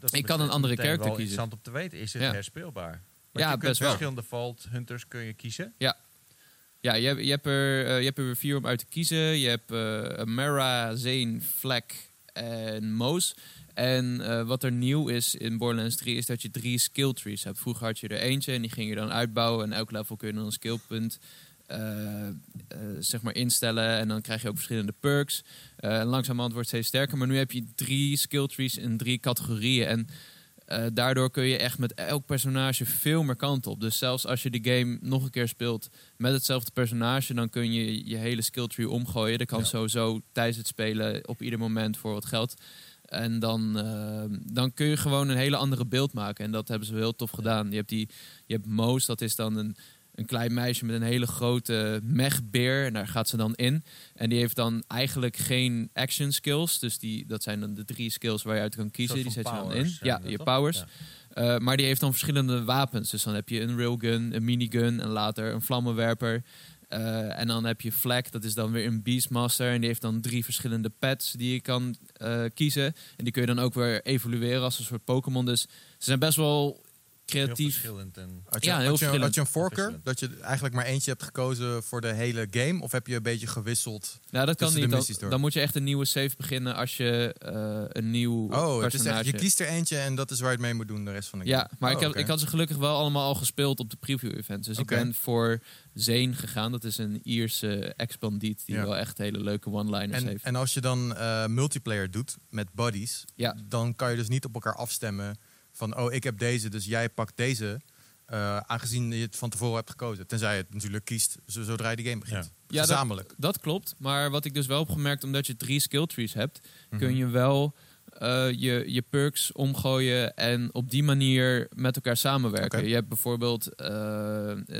dat- Ik kan een andere character kiezen. interessant om te weten. Is het Ja. herspeelbaar? Want Ja, je kunt best wel. verschillende Vault Hunters kun je kiezen. ja, je, hebt- je, hebt er, eh, je hebt er weer vier om uit te kiezen. Je hebt eh Mara, Zane, Fleck en Moos. En eh, wat er nieuw is in Borderlands 3 is dat je drie skill trees hebt. Vroeger had je er eentje en die ging je dan uitbouwen. En elk level kun je dan een skillpunt eh, zeg maar instellen. En dan krijg je ook verschillende perks. En langzamerhand wordt het steeds sterker. Maar nu heb je drie skill trees in drie categorieën. En daardoor kun je echt met elk personage veel meer kant op. Dus zelfs als je de game nog een keer speelt met hetzelfde personage, dan kun je je hele skill tree omgooien. Dat kan Ja. sowieso tijdens het spelen op ieder moment voor wat geld. En dan, eh, dan kun je gewoon een hele andere beeld maken. En dat hebben ze heel tof gedaan. Je hebt, die, je hebt Moos, dat is dan een, een klein meisje met een hele grote mechbeer. En daar gaat ze dan in. En die heeft dan eigenlijk geen action skills. Dus die, dat zijn dan de drie skills waar je uit kan kiezen. Die zet je dan in. powers Ja, je toch? powers. Ja. Uh, maar die heeft dan verschillende wapens. Dus dan heb je een railgun, een minigun en later een vlammenwerper. Uh, en dan heb je Flag, dat is dan weer een Beastmaster. En die heeft dan drie verschillende pets die je kan uh, kiezen. En die kun je dan ook weer evalueren als een soort Pokémon. Dus ze zijn best wel creatief. Heel verschillend en Had je, Ja, heel had je, had je een voorkeur? Dat je eigenlijk maar eentje hebt gekozen voor de hele game? Of heb je een beetje gewisseld? Nou, dat kan niet. Dan, moet je echt een nieuwe save beginnen als je uh, een nieuw Oh, het is echt, je kiest er eentje en dat is waar je het mee moet doen de rest van de game. Ja, maar Oh, ik, heb, oké. ik had ze gelukkig wel allemaal al gespeeld op de preview-events. Dus Oké. ik ben voor Zane gegaan. Dat is een Ierse expandiet die Ja. wel echt hele leuke one-liners En, heeft. en als je dan eh, multiplayer doet met buddies, Ja. dan kan je dus niet op elkaar afstemmen van oh, ik heb deze, dus jij pakt deze. eh, aangezien je het van tevoren hebt gekozen. Tenzij je het natuurlijk kiest zo- zodra je de game begint. Ja, dat- gezamenlijk. Dat klopt, maar wat ik dus wel heb gemerkt, omdat je drie skill trees hebt, Mhm. kun je wel eh, je, je perks omgooien en op die manier met elkaar samenwerken. Je hebt bijvoorbeeld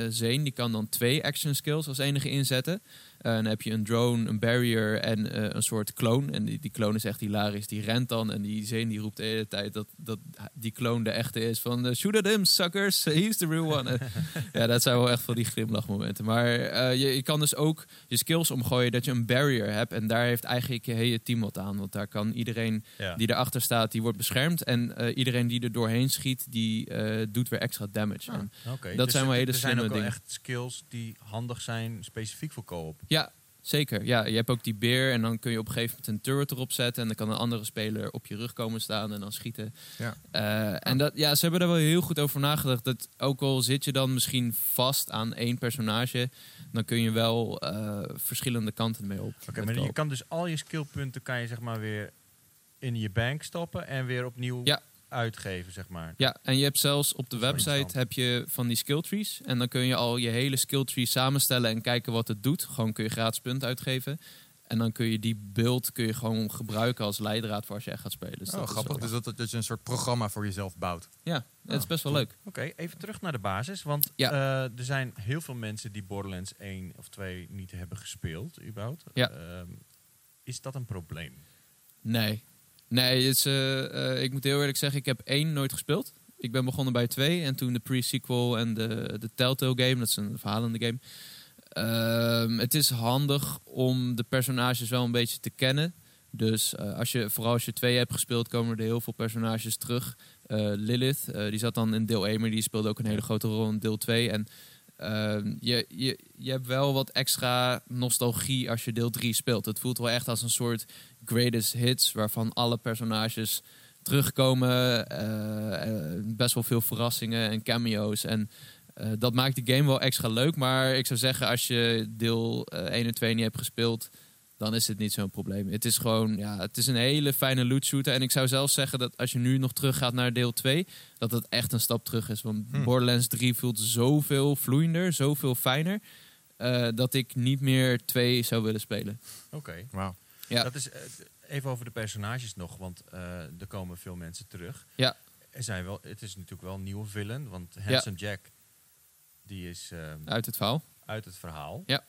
Zane, die kan dan twee action skills als enige inzetten. Eh, dan heb je een drone, een barrier en eh, een soort clone. En die, die clone is echt hilarisch. Die rent dan en die Zane die roept de hele tijd dat, dat die clone de echte is. Van eh, shoot at him, suckers, he's the real one. En ja, dat zijn wel echt wel die glimlachmomenten. Maar je, je kan dus ook je skills omgooien dat je een barrier hebt. En daar heeft eigenlijk je hele team wat aan. Want daar kan iedereen Ja. die erachter staat, die wordt beschermd. En iedereen die er doorheen schiet, die doet weer extra damage. Ah. En Dat dus zijn wel er- hele Er zijn slimme ook wel dingen. echt skills die handig zijn specifiek voor co-op. Ja, zeker. Ja, je hebt ook die beer. En dan kun je op een gegeven moment een turret erop zetten. En dan kan een andere speler op je rug komen staan en dan schieten. Ja. Eh, en dat, ja, ze hebben daar wel heel goed over nagedacht. Dat ook al zit je dan misschien vast aan één personage, dan kun je wel eh, verschillende kanten mee op. Oké, maar je kan dus al je skillpunten kan je zeg maar weer in je bank stoppen en weer opnieuw Ja. Uitgeven, zeg maar. Ja, en je hebt zelfs op de Dat is website heb je van die skill trees. En dan kun je al je hele skill tree samenstellen en kijken wat het doet. Gewoon kun je gratis punten uitgeven. En dan kun je die beeld kun je gewoon gebruiken als leidraad voor als je echt gaat spelen. Dus Oh, dat is grappig. wel- Dus dat, dat je een soort programma voor jezelf bouwt. Ja, het is Oh, best wel leuk. Oké, even terug naar de basis. Want Ja. eh, er zijn heel veel mensen die Borderlands 1 of 2 niet hebben gespeeld, überhaupt. Ja. Ehm, is dat een probleem? Nee. Nee, het is, eh, eh, ik moet heel eerlijk zeggen, ik heb één nooit gespeeld. Ik ben begonnen bij twee en toen de pre-sequel en de, de Telltale game, dat is een verhalende game. Ehm, het is handig om de personages wel een beetje te kennen. Dus eh, als je, vooral als je twee hebt gespeeld, komen er heel veel personages terug. Lilith, die zat dan in deel 1, maar die speelde ook een hele grote rol in deel 2. En ehm, je, je, je hebt wel wat extra nostalgie als je deel 3 speelt. Het voelt wel echt als een soort greatest hits, waarvan alle personages terugkomen. eh, best wel veel verrassingen en cameo's. En eh, dat maakt de game wel extra leuk. Maar ik zou zeggen, als je deel eh, 1 en 2 niet hebt gespeeld, dan is het niet zo'n probleem. Het is gewoon, ja, het is een hele fijne loot shooter. En ik zou zelfs zeggen dat als je nu nog teruggaat naar deel 2, dat het echt een stap terug is. Want Hm. Borderlands 3 voelt zoveel vloeiender, zoveel fijner. eh, dat ik niet meer 2 zou willen spelen. Oké. Wauw. Ja. Dat is, eh, even over de personages nog, want eh, er komen veel mensen terug. Ja. Er zijn wel, het is natuurlijk wel een nieuwe villain, want Handsome Jack, die is ehm, Uit het verhaal. uit het verhaal. Ja.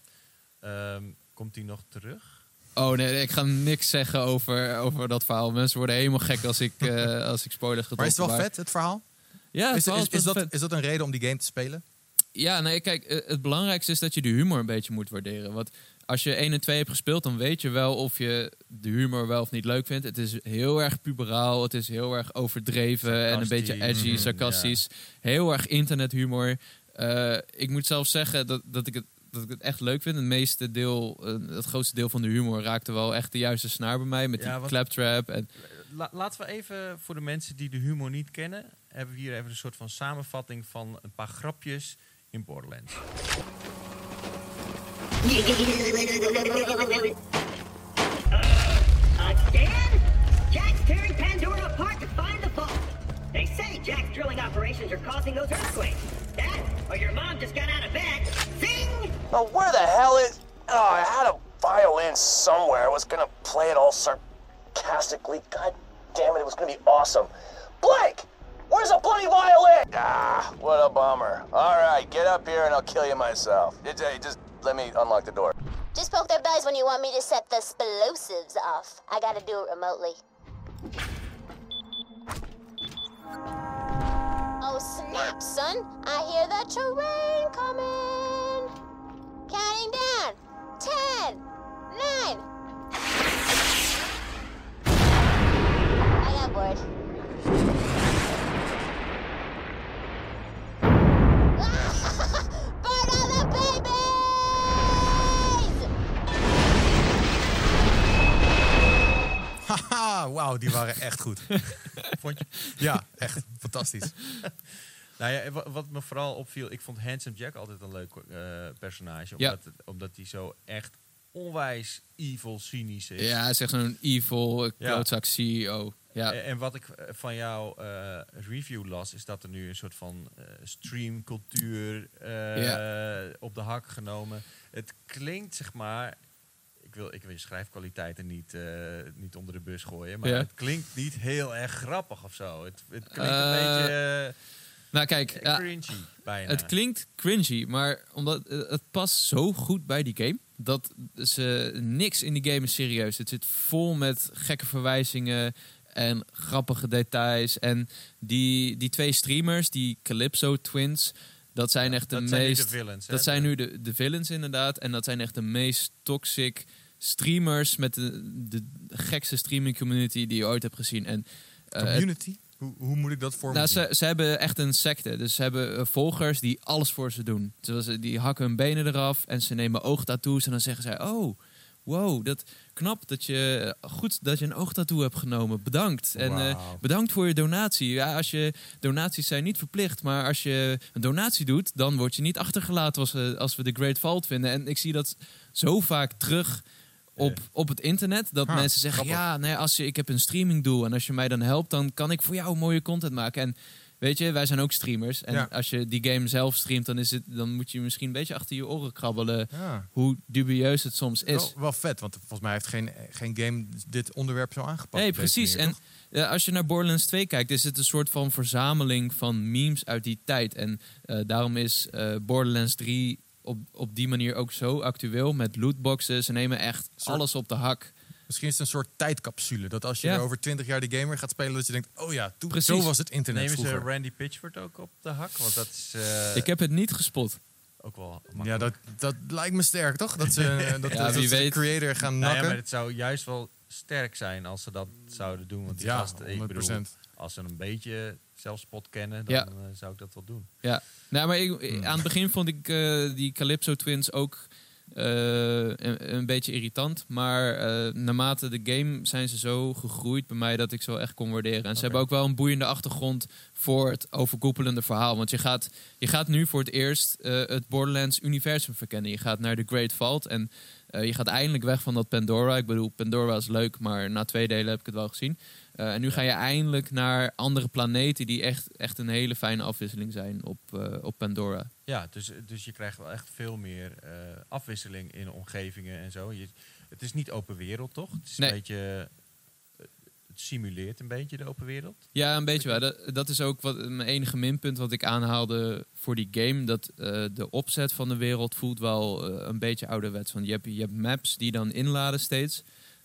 Ehm, komt die nog terug? Oh nee, ik ga niks zeggen over, over dat verhaal. Mensen worden helemaal gek als ik, eh, als ik spoilers ga Maar is het wel vet, het verhaal? Ja, het Is, verhaal is, is, dat, vet. is dat een reden om die game te spelen? Ja, nee, kijk, eh, het belangrijkste is dat je de humor een beetje moet waarderen. Want als je 1 en 2 hebt gespeeld, dan weet je wel of je de humor wel of niet leuk vindt. Het is heel erg puberaal, het is heel erg overdreven en een beetje Sarcastisch, edgy, mm, sarcastisch. Heel erg internethumor. Eh, ik moet zelf zeggen dat, dat, ik het, dat ik het echt leuk vind. Het meeste deel, eh, het grootste deel van de humor raakte wel echt de juiste snaar bij mij. Met Ja, die claptrap en La- laten we even, voor de mensen die de humor niet kennen, hebben we hier even een soort van samenvatting van een paar grapjes in Borderlands. Again? Jack's tearing Pandora apart to find the fault. They say Jack's drilling operations are causing those earthquakes. That, or your mom just got out of bed. Zing! Oh, where the hell is... Oh, I had a violin somewhere. I was gonna play it all sarcastically. God damn it, it was gonna be awesome. Blake! Where's the bloody violin? Ah, what a bummer. All right, get up here and I'll kill you myself. It- hey, just let me unlock the door. Just poke their buzz when you want me to set the explosives off. I gotta do it remotely. Oh, snap, son. I hear the terrain coming. Counting down. Ten, nine. I got bored. Burn all the babies! Haha, wauw, die waren echt goed. Vond je? Ja, echt fantastisch. Nou ja, wa- wat me vooral opviel, ik vond Handsome Jack altijd een leuk eh, personage. Omdat, omdat hij zo echt onwijs evil, cynisch is. Ja, hij is echt zo'n evil, eh, Ja. klootzak CEO. Ja, En en wat ik eh, van jouw review las, is dat er nu een soort van eh, streamcultuur op de hak genomen. Het klinkt, zeg maar. Ik wil, ik wil je schrijfkwaliteiten niet, eh, niet onder de bus gooien, maar Ja. het klinkt niet heel erg grappig of zo. Het, het klinkt Eh, een beetje nou kijk, eh, ja, cringy bijna. het klinkt cringy, maar omdat eh, het past zo goed bij die game dat ze niks in die game is serieus. Het zit vol met gekke verwijzingen en grappige details. En die, die twee streamers, die Calypso Twins, dat zijn echt de dat zijn nu meest. de villains. hè? Dat zijn nu de, de villains inderdaad. En dat zijn echt de meest toxic streamers met de, de gekste streaming community die je ooit hebt gezien. En, eh, het- Community? Hoe, hoe moet ik dat voor me nou, ze, ze hebben echt een secte. Dus ze hebben eh, volgers die alles voor ze doen. Zoals, eh, die hakken hun benen eraf en ze nemen oogtattoos. En dan zeggen zij, oh, wow, dat knap dat je, goed dat je een oogtattoo hebt genomen. Bedankt. En eh, bedankt voor je donatie. Ja, als je, donaties zijn niet verplicht. Maar als je een donatie doet, dan word je niet achtergelaten als, we- als we de Great Fault vinden. En ik zie dat zo vaak terug op, op het internet. Dat mensen zeggen, grappig. ja, nee, als je, ik heb een streamingdoel. En als je mij dan helpt, dan kan ik voor jou mooie content maken. En weet je, wij zijn ook streamers. En Ja. als je die game zelf streamt, dan, is het, dan moet je misschien een beetje achter je oren krabbelen. Ja. Hoe dubieus het soms is. Wel, wel vet, want volgens mij heeft geen, geen game dit onderwerp zo aangepakt. Nee, precies. manier, En eh, als je naar Borderlands 2 kijkt, is het een soort van verzameling van memes uit die tijd. En eh, daarom is eh, Borderlands 3 op, op die manier ook zo actueel met lootboxes. Ze nemen echt Soort- alles op de hak. Misschien is het een soort tijdcapsule. Dat als je Ja. er over 20 jaar de gamer gaat spelen, dat je denkt: oh ja, toen, Precies. zo was het internet Nemen ze. Randy Pitchford ook op de hak? Want dat is eh, Ik heb het niet gespot. ook wel Ja, dat, dat lijkt me sterk, toch? Dat ze, eh, dat, Ja, dat wie ze de weet. creator gaan Nou ja, nakken. maar het zou juist wel sterk zijn als ze dat zouden doen. Want die ja, gasten, ik 100%. bedoel, als ze een beetje zelfspot kennen, dan Ja. eh, zou ik dat wel doen. Ja, nou, maar ik, Hmm. aan het begin vond ik eh, die Calypso Twins ook eh, een, een beetje irritant. Maar naarmate de game zijn ze zo gegroeid bij mij dat ik ze wel echt kon waarderen. En ze hebben ook wel een boeiende achtergrond voor het overkoepelende verhaal. Want je gaat, je gaat nu voor het eerst het Borderlands universum verkennen. Je gaat naar de Great Vault en je gaat eindelijk weg van dat Pandora. Ik bedoel, Pandora is leuk, maar na twee delen heb ik het wel gezien. Eh, en nu ga je eindelijk naar andere planeten die echt, echt een hele fijne afwisseling zijn op, eh, op Pandora. Ja, dus, dus je krijgt wel echt veel meer eh, afwisseling in omgevingen en zo. Je, het is niet open wereld, toch? Het is Nee. een beetje... Het simuleert een beetje de open wereld. Ja, een beetje wel. Dat, dat is ook wat, mijn enige minpunt wat ik aanhaalde voor die game. Dat de opzet van de wereld voelt wel een beetje ouderwets. Want je hebt, je hebt maps die dan inladen steeds.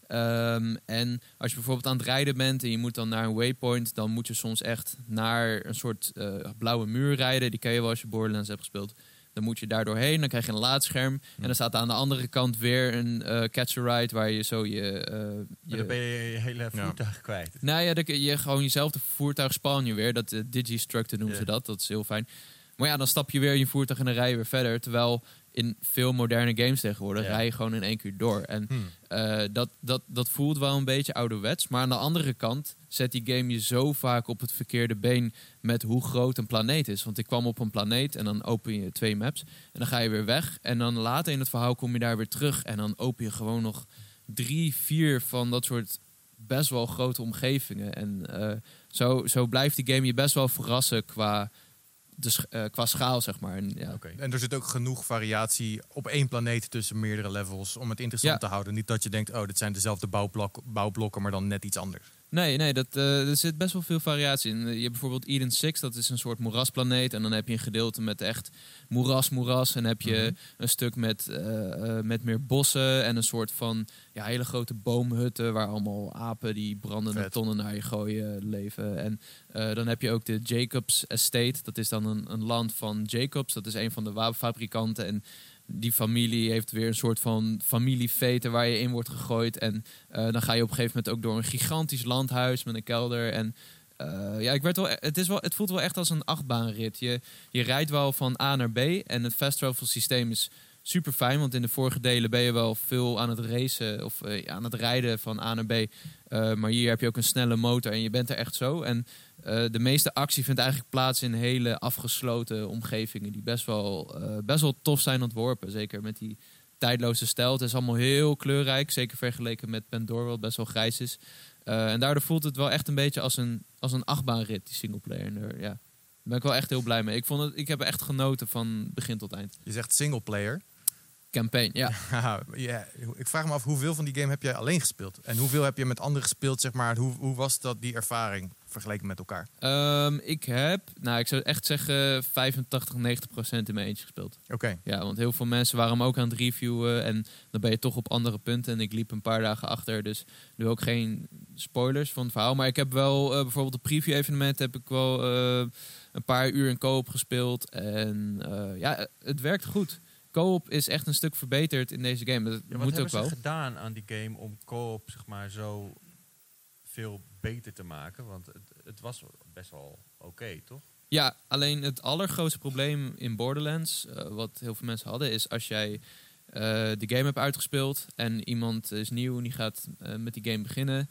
Ehm, en als je bijvoorbeeld aan het rijden bent en je moet dan naar een waypoint, dan moet je soms echt naar een soort eh, blauwe muur rijden. Die ken je wel als je Borderlands hebt gespeeld. Dan moet je daar doorheen, dan krijg je een laadscherm. En dan staat aan de andere kant weer een eh catch-a-ride waar je zo je... eh, Maar je dan ben je je hele Ja. voertuig kwijt. nou ja, dan kun je gewoon jezelfde voertuig spawn je weer. Dat uh, Digistructor noemen Ja. ze dat. Dat is heel fijn. Maar ja, dan stap je weer in je voertuig en dan rij je weer verder. Terwijl in veel moderne games tegenwoordig Ja. rij je gewoon in één keer door. En Hmm. eh, dat, dat, dat voelt wel een beetje ouderwets. Maar aan de andere kant zet die game je zo vaak op het verkeerde been met hoe groot een planeet is. Want ik kwam op een planeet en dan open je twee maps. En dan ga je weer weg. En dan later in het verhaal kom je daar weer terug. En dan open je gewoon nog drie, vier van dat soort best wel grote omgevingen. En eh, zo, zo blijft die game je best wel verrassen qua, de, sch- eh, qua schaal, zeg maar. En, ja. Oké. En er zit ook genoeg variatie op één planeet tussen meerdere levels om het interessant Ja. te houden. Niet dat je denkt, oh, dit zijn dezelfde bouwblok, bouwblokken, maar dan net iets anders. Nee, nee dat, eh, er zit best wel veel variatie in. Je hebt bijvoorbeeld Eden 6, dat is een soort moerasplaneet. En dan heb je een gedeelte met echt moeras, moeras. En heb je een stuk met, eh, eh, met meer bossen en een soort van ja, hele grote boomhutten... waar allemaal apen die brandende Vet. tonnen naar je gooien leven. En dan heb je ook de Jacobs Estate. Dat is dan een, een land van Jacobs. Dat is een van de wapenfabrikanten. En die familie heeft weer een soort van familiefeten waar je in wordt gegooid. En eh, dan ga je op een gegeven moment ook door een gigantisch landhuis met een kelder. En eh, ja, ik werd wel, het, is wel, het voelt wel echt als een achtbaanrit. Je, je rijdt wel van A naar B en het fast systeem is super fijn. Want in de vorige delen ben je wel veel aan het racen of eh, aan het rijden van A naar B. Eh, maar hier heb je ook een snelle motor en je bent er echt zo. En eh, de meeste actie vindt eigenlijk plaats in hele afgesloten omgevingen die best wel, best wel tof zijn ontworpen. Zeker met die tijdloze stijl. Het is allemaal heel kleurrijk, zeker vergeleken met Pandora, wat best wel grijs is. En daardoor voelt het wel echt een beetje als een, als een achtbaanrit, die singleplayer. Daar, ja, ben ik wel echt heel blij mee. Ik, vond het, ik heb echt genoten van begin tot eind. Je zegt singleplayer. Campaign, ja. Ja, ik vraag me af, hoeveel van die game heb jij alleen gespeeld? En hoeveel heb je met anderen gespeeld, zeg maar? Hoe, hoe was dat, die ervaring, vergeleken met elkaar? Ehm, ik heb, nou ik zou echt zeggen 85, 90 procent in mijn eentje gespeeld. Oké. Ja, want heel veel mensen waren hem ook aan het reviewen en dan ben je toch op andere punten. En ik liep een paar dagen achter, dus nu ook geen spoilers van het verhaal. Maar ik heb wel eh, bijvoorbeeld de preview evenement heb ik wel eh, een paar uur in koop gespeeld. En eh, ja, het werkt goed. Co-op is echt een stuk verbeterd in deze game. Dat Ja, wat moet ook hebben wel. ze gedaan aan die game om co-op zeg maar, zo veel beter te maken? Want het, het was best wel oké, toch? Ja, alleen het allergrootste probleem in Borderlands, eh, wat heel veel mensen hadden, is als jij eh, de game hebt uitgespeeld en iemand is nieuw en die gaat eh, met die game beginnen,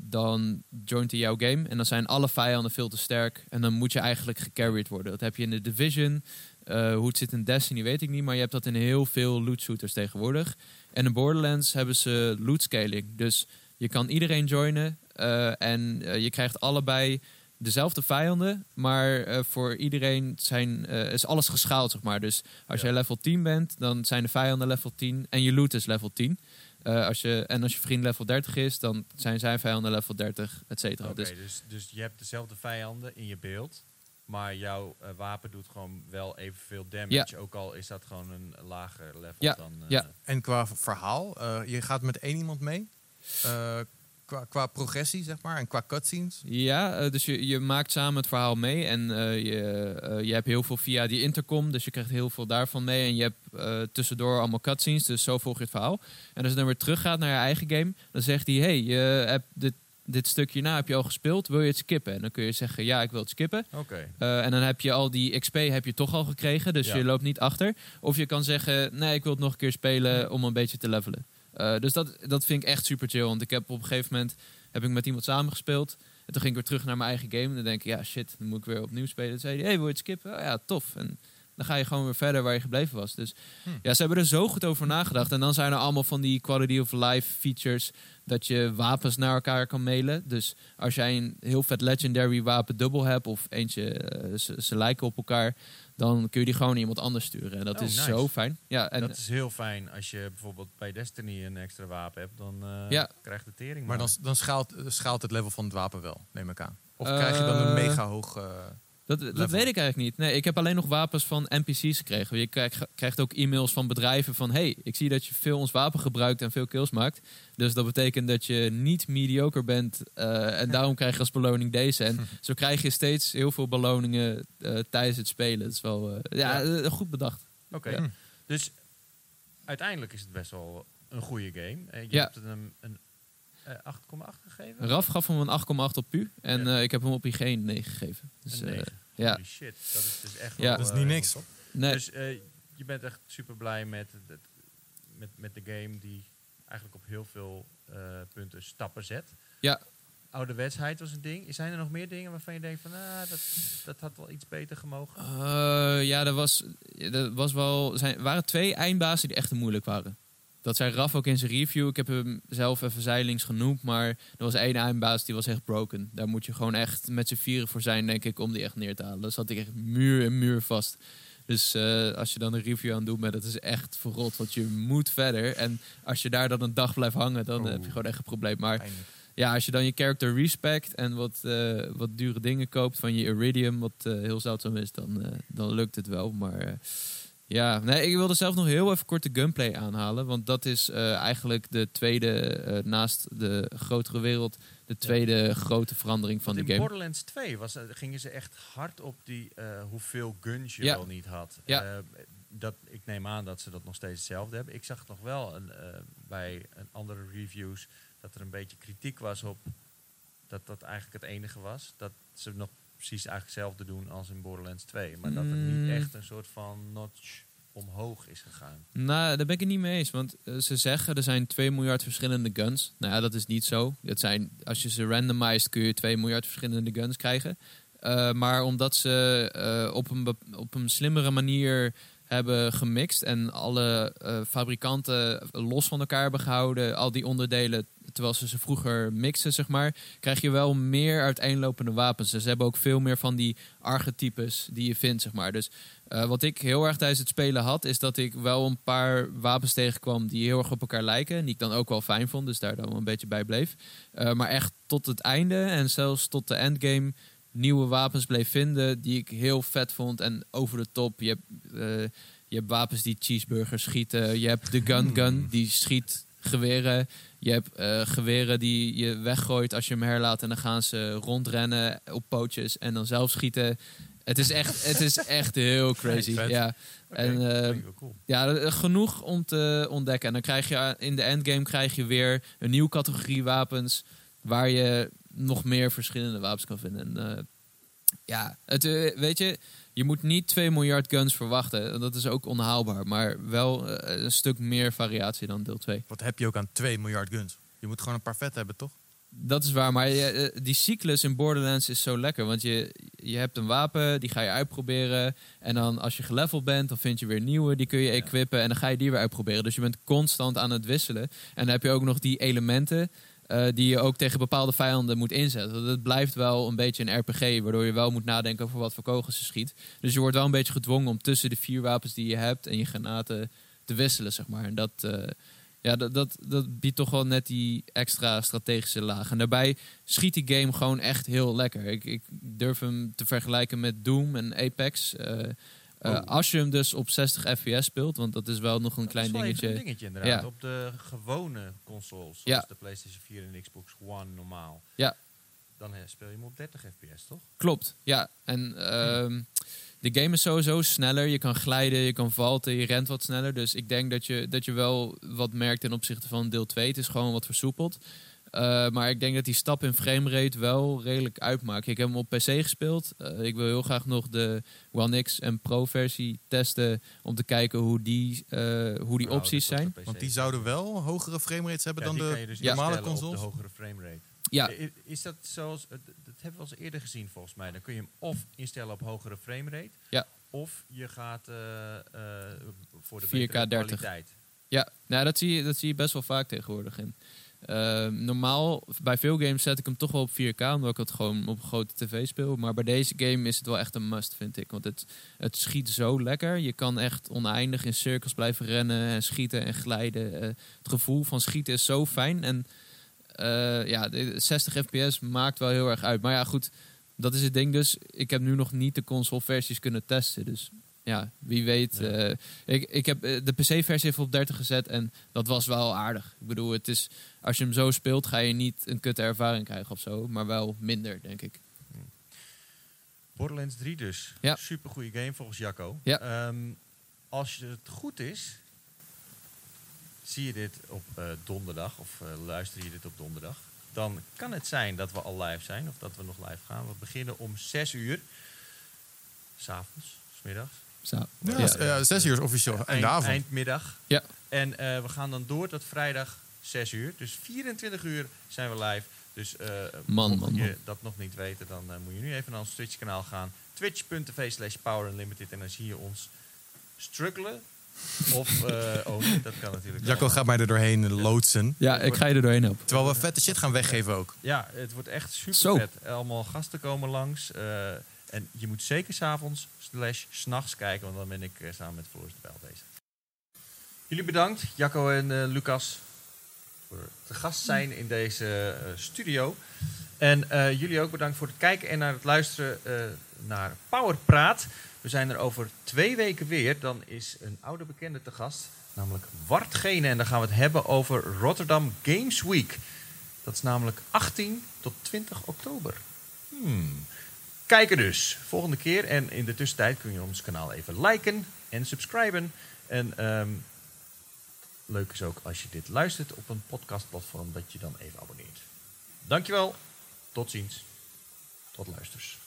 dan joint hij jouw game en dan zijn alle vijanden veel te sterk en dan moet je eigenlijk gecarried worden. Dat heb je in de Division, eh, hoe het zit in Destiny weet ik niet, maar je hebt dat in heel veel loot shooters tegenwoordig. En in Borderlands hebben ze loot scaling, dus je kan iedereen joinen eh, en eh, je krijgt allebei dezelfde vijanden, maar voor iedereen zijn, is alles geschaald, zeg maar. Dus als Ja. jij level 10 bent, dan zijn de vijanden level 10 en je loot is level 10. Eh, als je, en als je vriend level 30 is, dan zijn zijn vijanden level 30, et cetera. Oké, Dus dus, dus je hebt dezelfde vijanden in je beeld. Maar jouw eh, wapen doet gewoon wel evenveel damage. Ook al is dat gewoon een lager level Ja, dan... eh, ja. En qua verhaal, eh, je gaat met één iemand mee. Eh, qua, qua progressie, zeg maar, en qua cutscenes. Ja, eh, dus je, je maakt samen het verhaal mee en eh, je, eh, je hebt heel veel via die intercom, dus je krijgt heel veel daarvan mee en je hebt eh, tussendoor allemaal cutscenes, dus zo volg je het verhaal. En als je dan weer teruggaat naar je eigen game, dan zegt hij, hey, je hebt dit, dit stukje na heb je al gespeeld, wil je het skippen? En dan kun je zeggen, ja, ik wil het skippen. Oké. Eh, en dan heb je al die XP heb je toch al gekregen, dus Ja. je loopt niet achter. Of je kan zeggen, nee, ik wil het nog een keer spelen om een beetje te levelen. Eh, dus dat, dat vind ik echt super chill. Want ik heb op een gegeven moment heb ik met iemand samengespeeld. En toen ging ik weer terug naar mijn eigen game. En dan denk ik, ja shit, dan moet ik weer opnieuw spelen. Toen zei hij, hey, wil je het skippen? Oh, ja, tof. En dan ga je gewoon weer verder waar je gebleven was. Dus ja, ze hebben er zo goed over nagedacht. En dan zijn er allemaal van die quality of life features... dat je wapens naar elkaar kan mailen. Dus als jij een heel vet legendary wapen dubbel hebt... of eentje, eh, ze, ze lijken op elkaar... dan kun je die gewoon iemand anders sturen. En dat Oh, is nice. zo fijn. Ja, en dat is heel fijn als je bijvoorbeeld bij Destiny een extra wapen hebt. Dan eh, Ja. krijgt de tering Maar dan, dan schaalt, eh, schaalt het level van het wapen wel, neem ik aan. Of krijg je dan een mega hoog... Dat, weet ik eigenlijk niet. Nee, ik heb alleen nog wapens van NPC's gekregen. Je krijgt, krijgt ook e-mails van bedrijven van... hey, ik zie dat je veel ons wapen gebruikt en veel kills maakt. Dus dat betekent dat je niet mediocre bent. eh, en daarom krijg je als beloning deze. En zo krijg je steeds heel veel beloningen eh, tijdens het spelen. Dat is wel eh, ja, goed bedacht. Oké. Ja. Dus uiteindelijk is het best wel een goede game. Je Ja. hebt een eh, 8,8 gegeven? Raf gaf hem een 8,8 op pu. En Ja. eh, ik heb hem op IG een 9 gegeven. Dus, Een eh, 9. ja. Holy shit. Dat is dus echt Ja. wel, Dat is eh, niet niks. nee, Dus eh, je bent echt super blij met, het, met, met de game die eigenlijk op heel veel eh, punten stappen zet. Ja. Ouderwetsheid was een ding. Zijn er nog meer dingen waarvan je denkt van, ah, dat, dat had wel iets beter gemogen? Eh, ja, er was, er was wel, zijn, er waren twee eindbazen die echt moeilijk waren. Dat zei Raf ook in zijn review. Ik heb hem zelf even zijlings genoemd. Maar er was één eindbaas die was echt broken. Daar moet je gewoon echt met z'n vieren voor zijn, denk ik, om die echt neer te halen. Daar zat ik echt muur in muur vast. Dus eh, als je dan een review aan het doen bent, dat is echt verrot. Want je moet verder. En als je daar dan een dag blijft hangen, dan heb je gewoon echt een probleem. Maar ja, als je dan je character respect en wat, eh, wat dure dingen koopt van je Iridium, wat eh, heel zeldzaam is, dan, dan lukt het wel. Maar ja, nee, ik wilde zelf nog heel even kort de gunplay aanhalen. Want dat is eh, eigenlijk de tweede, eh, naast de grotere wereld, de tweede grote verandering van de in game. Borderlands 2 was, eh, gingen ze echt hard op die hoeveel guns je Ja. wel niet had. Ja. Dat, ik neem aan dat ze dat nog steeds hetzelfde hebben. Ik zag nog wel een, bij een andere reviews dat er een beetje kritiek was op dat dat eigenlijk het enige was. Dat ze nog precies eigenlijk hetzelfde doen als in Borderlands 2. Maar dat Mm. niet echt een soort van notch omhoog is gegaan. Nou, daar ben ik het niet mee eens. Want eh, ze zeggen er zijn 2 miljard verschillende guns. Nou ja, dat is niet zo. Het zijn, als je ze randomized kun je 2 miljard verschillende guns krijgen. Eh, maar omdat ze eh, op, een, op een slimmere manier hebben gemixt en alle eh, fabrikanten los van elkaar hebben gehouden, al die onderdelen, terwijl ze ze vroeger mixen, zeg maar, krijg je wel meer uiteenlopende wapens. Dus ze hebben ook veel meer van die archetypes die je vindt, zeg maar. Dus eh, wat ik heel erg tijdens het spelen had, is dat ik wel een paar wapens tegenkwam die heel erg op elkaar lijken. En die ik dan ook wel fijn vond, dus daar dan wel een beetje bij bleef. Eh, maar echt tot het einde en zelfs tot de endgame nieuwe wapens bleef vinden die ik heel vet vond en over de top. Je hebt, eh, je hebt wapens die cheeseburgers schieten. Je hebt de gun gun, die schiet geweren. Je hebt eh, geweren die je weggooit als je hem herlaat en dan gaan ze rondrennen op pootjes en dan zelf schieten. Het is echt, het is echt heel crazy. Ja. En eh, cool. ja, genoeg om te ontdekken. En dan krijg je in de endgame krijg je weer een nieuwe categorie wapens waar je nog meer verschillende wapens kan vinden. En, eh, ja, het, eh, weet je, je moet niet 2 miljard guns verwachten. Dat is ook onhaalbaar. Maar wel eh, een stuk meer variatie dan deel 2. Wat heb je ook aan 2 miljard guns? Je moet gewoon een paar vet hebben, toch? Dat is waar, maar je, die cyclus in Borderlands is zo lekker. Want je, je hebt een wapen, die ga je uitproberen. En dan als je geleveld bent, dan vind je weer nieuwe. Die kun je equippen en dan ga je die weer uitproberen. Dus je bent constant aan het wisselen. En dan heb je ook nog die elementen eh, die je ook tegen bepaalde vijanden moet inzetten. Dat blijft wel een beetje een RPG, waardoor je wel moet nadenken over wat voor kogels je schiet. Dus je wordt wel een beetje gedwongen om tussen de vier wapens die je hebt en je granaten te wisselen, zeg maar. En dat, eh, ja, dat, dat, dat biedt toch wel net die extra strategische laag. En daarbij schiet die game gewoon echt heel lekker. Ik, ik durf hem te vergelijken met Doom en Apex. Eh, eh, Oh. Als je hem dus op 60 fps speelt, want dat is wel nog een Dat klein is wel even dingetje. een dingetje inderdaad. Ja. Op de gewone consoles, zoals Ja. de PlayStation 4 en Xbox One normaal. Ja. Dan speel je hem op 30 fps, toch? Klopt, ja. En ehm, de game is sowieso sneller. Je kan glijden, je kan valten, je rent wat sneller. Dus ik denk dat je, dat je wel wat merkt ten opzichte van deel 2. Het is gewoon wat versoepeld. Eh, maar ik denk dat die stap in framerate wel redelijk uitmaakt. Ik heb hem op PC gespeeld. Eh, ik wil heel graag nog de One X en Pro versie testen om te kijken hoe die, eh, hoe die Nou, opties zijn. Want die zouden wel hogere framerates hebben Ja, dan die de kan je dus normale instellen op consoles. de hogere framerate. Ja, Is dat zoals, dat hebben we al eens eerder gezien volgens mij. Dan kun je hem of instellen op hogere framerate. Ja. Of je gaat eh, eh, voor de 4K betere 30. kwaliteit. Ja, nou, dat, zie je, dat zie je best wel vaak tegenwoordig in. Ehm, normaal, bij veel games zet ik hem toch wel op 4K, omdat ik het gewoon op een grote tv speel. Maar bij deze game is het wel echt een must, vind ik. Want het, het schiet zo lekker. Je kan echt oneindig in cirkels blijven rennen en schieten en glijden. Eh, het gevoel van schieten is zo fijn. En eh, ja, de 60 fps maakt wel heel erg uit. Maar ja, goed, dat is het ding dus. Ik heb nu nog niet de console-versies kunnen testen. Dus ja, wie weet. Ja. eh, ik, ik heb eh, de PC-versie even op 30 gezet en dat was wel aardig. Ik bedoel, het is, als je hem zo speelt, ga je niet een kutte ervaring krijgen of zo. Maar wel minder, denk ik. Borderlands 3 dus. Ja. Super goede game volgens Jacco. Ja. Ehm, als het goed is, zie je dit op eh, donderdag of luister je dit op donderdag. Dan kan het zijn dat we al live zijn of dat we nog live gaan. We beginnen om 6 uur. S'avonds, smiddags. Zo. Ja, zes uur is officieel. Eind- En de avond. Eindmiddag. Ja. En eh, we gaan dan door tot vrijdag 6 uur. Dus 24 uur zijn we live. Dus eh Man, mocht man, je man. dat nog niet weten, dan eh, moet je nu even naar ons Twitch kanaal gaan. Twitch.tv slash Power Unlimited. En dan zie je ons struggelen. Of, eh oh nee, dat kan natuurlijk Jacco gaat mij er doorheen loodsen. Ja, ik ga je er doorheen helpen. Terwijl we vette shit gaan weggeven ook. Ja, het wordt echt super Zo. vet. Allemaal gasten komen langs. En je moet zeker s'avonds slash s'nachts kijken, want dan ben ik eh, samen met Floris de Bijl bezig. Jullie bedankt, Jacco en eh, Lucas, voor te gast zijn in deze eh, studio. En jullie ook bedankt voor het kijken en naar het luisteren naar Power Praat. We zijn er over twee weken weer. Dan is een oude bekende te gast, namelijk Wart Gene. En dan gaan we het hebben over Rotterdam Games Week. Dat is namelijk 18 tot 20 oktober. Hmm. Kijken dus. Volgende keer. En in de tussentijd kun je ons kanaal even liken en subscriben. En ehm, leuk is ook als je dit luistert op een podcastplatform, dat je dan even abonneert. Dankjewel. Tot ziens. Tot luisters.